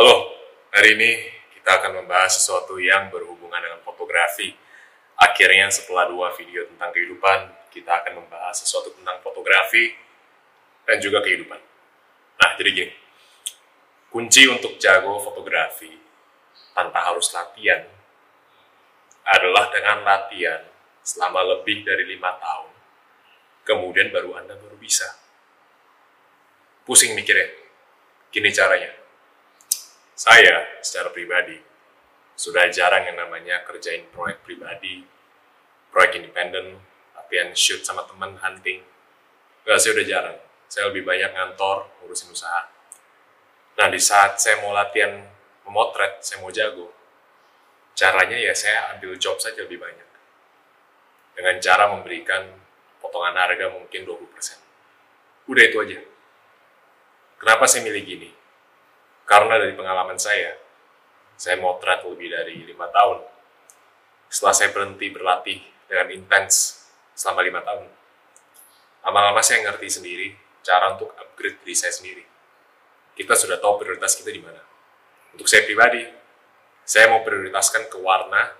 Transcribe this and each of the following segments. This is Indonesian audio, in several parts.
Halo, hari ini kita akan membahas sesuatu yang berhubungan dengan fotografi. Akhirnya setelah dua video tentang kehidupan, kita akan membahas sesuatu tentang fotografi dan juga kehidupan. Nah, jadi gini, kunci untuk jago fotografi tanpa harus latihan adalah dengan latihan selama lebih dari lima tahun, kemudian baru Anda baru bisa. Pusing mikirnya, gini caranya saya secara pribadi sudah jarang yang namanya kerjain proyek pribadi, proyek independen, latihan shoot sama teman hunting. Enggak, saya udah jarang. Saya lebih banyak ngantor, ngurusin usaha. Nah, di saat saya mau latihan memotret, saya mau jago, caranya ya saya ambil job saja lebih banyak. Dengan cara memberikan potongan harga mungkin 20%. Udah itu aja. Kenapa saya milih gini? Karena dari pengalaman saya, saya motret lebih dari lima tahun. Setelah saya berhenti berlatih dengan intens selama lima tahun, lama-lama saya ngerti sendiri cara untuk upgrade diri saya sendiri. Kita sudah tahu prioritas kita di mana. Untuk saya pribadi, saya mau prioritaskan ke warna,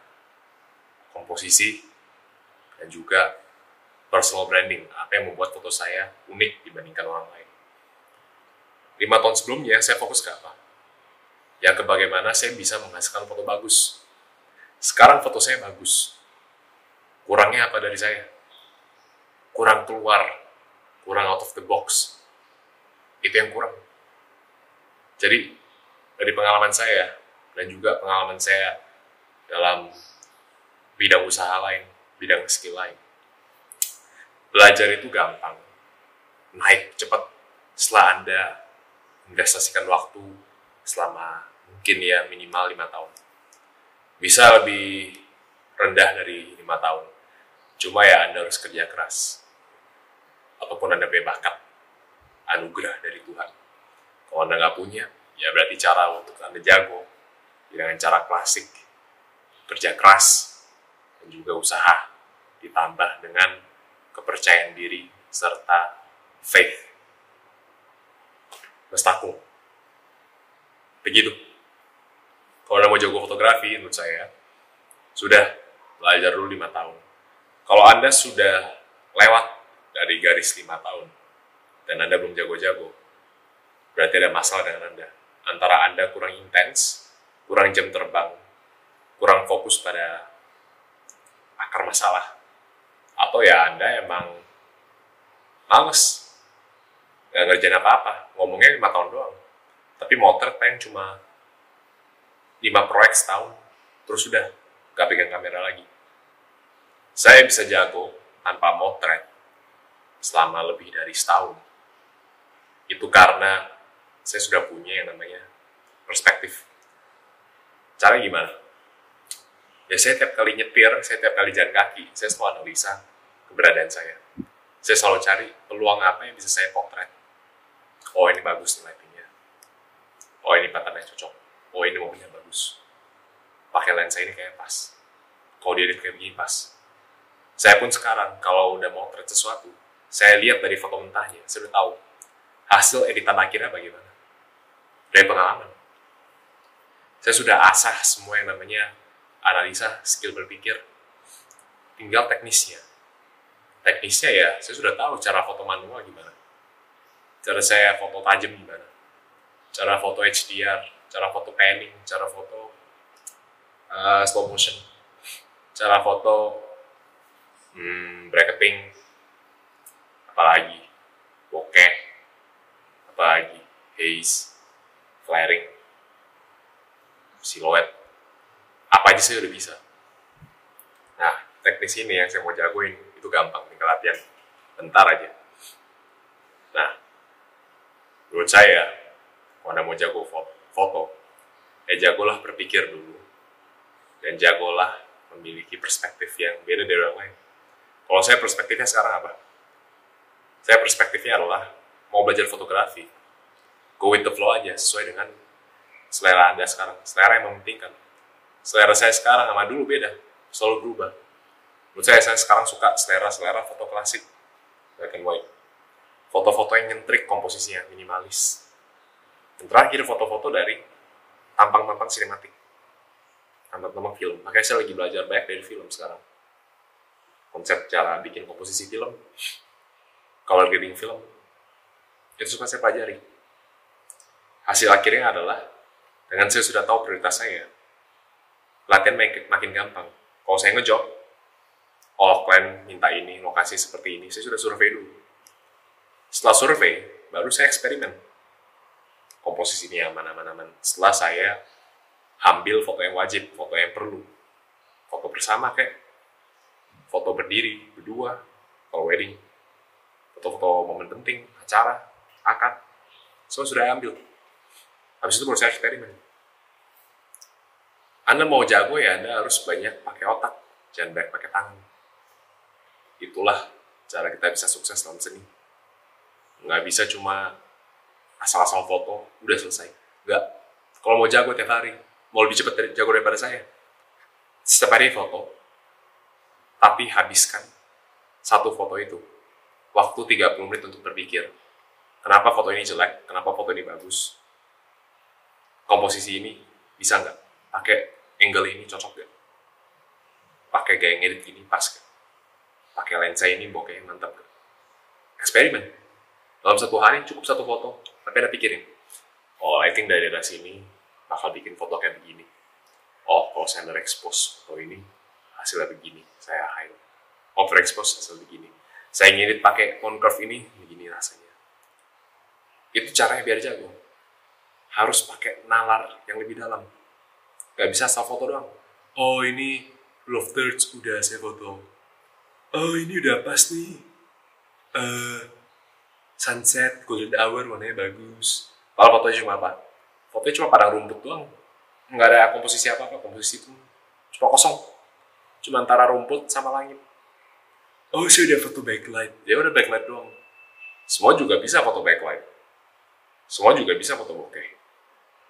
komposisi, dan juga personal branding, apa yang membuat foto saya unik dibandingkan orang lain. Lima tahun sebelumnya, saya fokus ke apa? Yang ke bagaimana saya bisa menghasilkan foto bagus. Sekarang foto saya bagus. Kurangnya apa dari saya? Kurang keluar, kurang out of the box. Itu yang kurang. Jadi, dari pengalaman saya, dan juga pengalaman saya dalam bidang usaha lain, bidang skill lain, belajar itu gampang. Naik cepat setelah Anda investasikan waktu selama mungkin ya minimal lima tahun. Bisa lebih rendah dari lima tahun. Cuma ya Anda harus kerja keras. Ataupun Anda punya bakat, anugerah dari Tuhan. Kalau Anda nggak punya, ya berarti cara untuk Anda jago dengan cara klasik, kerja keras, dan juga usaha, ditambah dengan kepercayaan diri serta faith. Mestakung. Begitu kalau Anda mau jago fotografi, menurut saya, sudah belajar dulu lima tahun. Kalau Anda sudah lewat dari garis lima tahun, dan Anda belum jago-jago, berarti ada masalah dengan Anda. Antara Anda kurang intens, kurang jam terbang, kurang fokus pada akar masalah, atau ya Anda emang males, nggak ngerjain apa-apa, ngomongnya lima tahun doang, tapi motor pengen cuma lima proyek setahun, terus sudah gak pegang kamera lagi. Saya bisa jago tanpa motret selama lebih dari setahun. Itu karena saya sudah punya yang namanya perspektif. Cara gimana? Ya saya tiap kali nyetir, saya tiap kali jalan kaki, saya selalu analisa keberadaan saya. Saya selalu cari peluang apa yang bisa saya potret. Oh ini bagus nih lightingnya. Oh ini patternnya cocok. Oh ini mobilnya bagus. Pakai lensa ini kayak pas. Kalau dia kayak begini pas. Saya pun sekarang kalau udah mau trade sesuatu saya lihat dari foto mentahnya saya udah tahu hasil editan akhirnya bagaimana. Dari pengalaman. Saya sudah asah semua yang namanya analisa skill berpikir tinggal teknisnya. Teknisnya ya saya sudah tahu cara foto manual gimana. Cara saya foto tajam gimana cara foto HDR cara foto panning, cara foto uh, slow motion, cara foto hmm, bracketing, apalagi bokeh, apalagi haze, flaring, siluet, apa aja sih udah bisa. Nah, teknis ini yang saya mau jagoin itu gampang, tinggal latihan bentar aja. Nah, menurut saya, anda mau jago foto, foto, ya jagolah berpikir dulu. Dan jagolah memiliki perspektif yang beda dari orang lain. Kalau saya perspektifnya sekarang apa? Saya perspektifnya adalah mau belajar fotografi. Go with the flow aja, sesuai dengan selera Anda sekarang. Selera yang mementingkan. Selera saya sekarang sama dulu beda, selalu berubah. Menurut saya, saya sekarang suka selera-selera foto klasik, black and white. Foto-foto yang nyentrik komposisinya, minimalis. Dan terakhir foto-foto dari tampang-tampang sinematik. Tampang-tampang film. Makanya saya lagi belajar banyak dari film sekarang. Konsep cara bikin komposisi film color grading film itu suka saya pelajari. Hasil akhirnya adalah dengan saya sudah tahu prioritas saya latihan makin, makin gampang. Kalau saya ngejob oh klien minta ini lokasi seperti ini saya sudah survei dulu. Setelah survei baru saya eksperimen komposisinya aman aman aman setelah saya ambil foto yang wajib foto yang perlu. Foto bersama kayak foto berdiri berdua kalau wedding. Foto-foto momen penting acara akad semua sudah ambil. Habis itu baru saya eksperimen. Anda mau jago ya Anda harus banyak pakai otak jangan banyak pakai tangan. Itulah cara kita bisa sukses dalam seni. Nggak bisa cuma asal-asal foto udah selesai. Nggak. Kalau mau jago tiap hari mau lebih cepat jago daripada saya. Setiap hari foto. Tapi habiskan satu foto itu. Waktu 30 menit untuk berpikir. Kenapa foto ini jelek? Kenapa foto ini bagus? Komposisi ini bisa nggak? Pakai angle ini cocok nggak? Pakai gaya ngedit ini pas nggak? Pakai lensa ini bokeh mantap gak eksperimen. Dalam satu hari cukup satu foto tapi ada pikirin oh I think dari daerah sini bakal bikin foto kayak begini. Oh kalau saya underexpose foto ini hasilnya begini saya high overexpose hasil begini. Saya ngedit pakai tone curve ini begini rasanya. Itu caranya biar jago. Harus pakai nalar yang lebih dalam. Gak bisa asal foto doang. Oh ini love thirds udah saya foto. Oh ini udah pas nih. Uh, sunset golden hour warnanya bagus. Kalau fotonya cuma apa? Fotonya cuma padang rumput doang. Nggak ada komposisi apa apa komposisi itu cuma kosong. Cuma antara rumput sama langit. Oh saya udah foto backlight. Ya udah backlight doang. Semua juga bisa foto backlight. Semua juga bisa foto bokeh.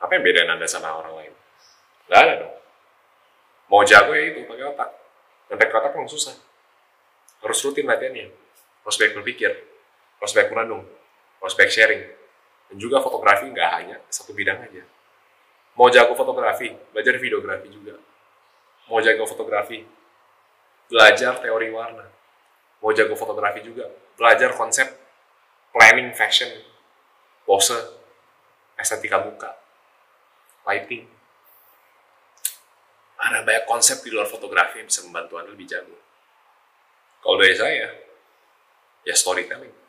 Apa yang beda anda sama orang lain? Nggak ada dong. Mau jago ya itu pakai otak. Dan pakai otak memang susah. Harus rutin latihannya. Harus baik berpikir menandung harus baik sharing dan juga fotografi nggak hanya satu bidang aja. Mau jago fotografi belajar videografi juga. Mau jago fotografi belajar teori warna. Mau jago fotografi juga belajar konsep planning fashion pose estetika muka lighting. Ada banyak konsep di luar fotografi yang bisa membantu anda lebih jago. Kalau dari saya ya storytelling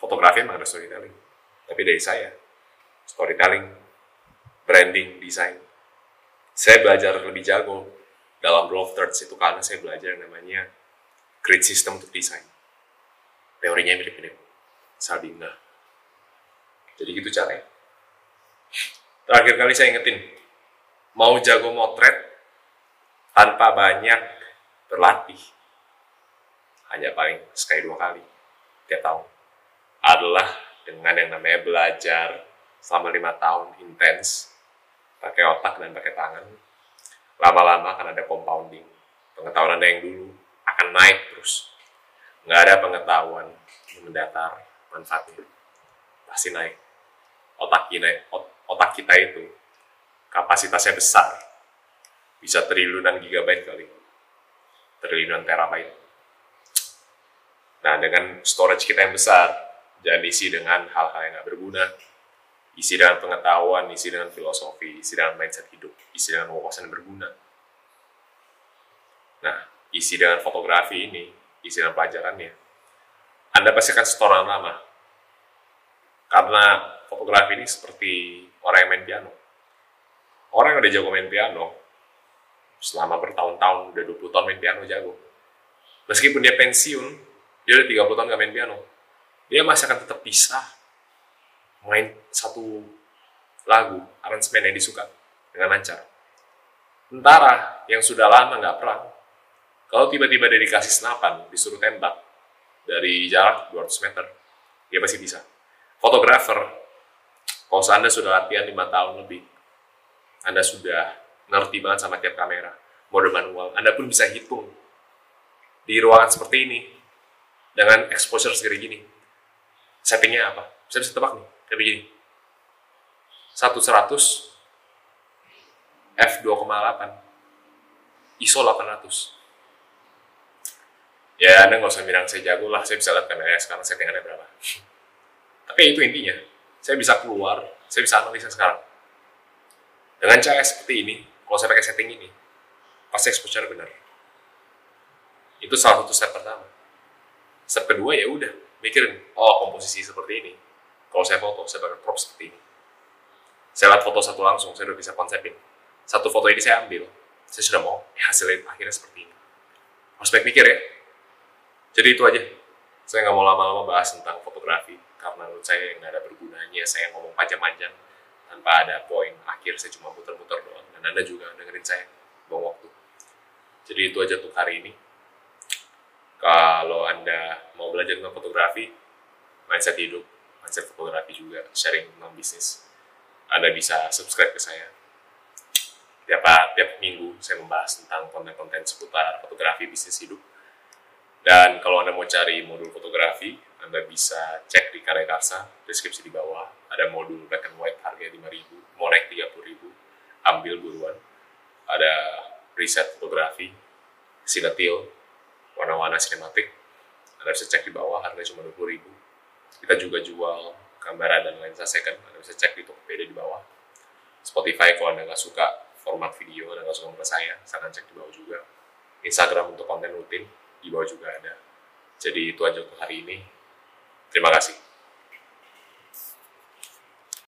fotografi memang ada storytelling tapi dari saya storytelling branding, desain. Saya belajar lebih jago dalam Love Thirds itu karena saya belajar yang namanya grid system untuk desain. Teorinya mirip-mirip. Sabina. Jadi gitu caranya. Terakhir kali saya ingetin, mau jago motret tanpa banyak berlatih, hanya paling sekali dua kali tiap tahun, adalah dengan yang namanya belajar selama lima tahun intens pakai otak dan pakai tangan lama-lama akan ada compounding. Pengetahuan anda yang dulu akan naik terus. Nggak ada pengetahuan mendatar manfaatnya. Pasti naik. Otak kita otak kita itu kapasitasnya besar. Bisa triliunan gigabyte kali. Triliunan terabyte. Nah dengan storage kita yang besar jangan isi dengan hal-hal yang nggak berguna isi dengan pengetahuan, isi dengan filosofi, isi dengan mindset hidup, isi dengan wawasan yang berguna. Nah, isi dengan fotografi ini, isi dengan pelajarannya, Anda pasti akan setoran lama. Karena fotografi ini seperti orang yang main piano. Orang yang udah jago main piano, selama bertahun-tahun, udah 20 tahun main piano jago. Meskipun dia pensiun, dia udah 30 tahun gak main piano. Dia masih akan tetap bisa main satu lagu, aransemen yang disuka dengan lancar. Sementara yang sudah lama nggak perang, kalau tiba-tiba dia dikasih senapan, disuruh tembak dari jarak 200 meter, dia pasti bisa. Fotografer, kalau Anda sudah latihan 5 tahun lebih, Anda sudah ngerti banget sama tiap kamera, mode manual, Anda pun bisa hitung di ruangan seperti ini, dengan exposure segini gini, settingnya apa? Saya bisa tebak nih, kayak begini. Satu seratus f2,8 ISO 800 ya anda nggak usah bilang saya jago lah saya bisa lihat kamera sekarang settingannya berapa. Tapi itu intinya saya bisa keluar saya bisa analisa sekarang. Dengan cara seperti ini kalau saya pakai setting ini pasti exposure benar. Itu salah satu step pertama. Step kedua ya udah mikirin oh komposisi seperti ini. Kalau saya foto saya pakai prop seperti ini. Saya lihat foto satu langsung saya udah bisa konsepin. Satu foto ini saya ambil. Saya sudah mau hasilnya akhirnya seperti ini. Harus baik mikir ya. Jadi itu aja. Saya nggak mau lama-lama bahas tentang fotografi karena menurut saya nggak ada bergunanya saya ngomong panjang-panjang tanpa ada poin akhir saya cuma muter-muter doang. Dan anda juga dengerin saya buang waktu. Jadi itu aja untuk hari ini kalau anda mau belajar tentang fotografi mindset hidup mindset fotografi juga sharing tentang bisnis anda bisa subscribe ke saya tiap tiap minggu saya membahas tentang konten-konten seputar fotografi bisnis hidup dan kalau Anda mau cari modul fotografi, Anda bisa cek di Karya Karsa, deskripsi di bawah. Ada modul black and white harga 5.000, mau naik 30.000, ambil buruan. Ada preset fotografi, sinetil, warna-warna sinematik. Anda bisa cek di bawah, harga cuma 20.000. Kita juga jual kamera dan lensa second, Anda bisa cek di Tokopedia di bawah. Spotify kalau Anda nggak suka format video, Anda nggak suka muka saya, silahkan cek di bawah juga. Instagram untuk konten rutin, di bawah juga ada. Jadi itu aja untuk hari ini. Terima kasih.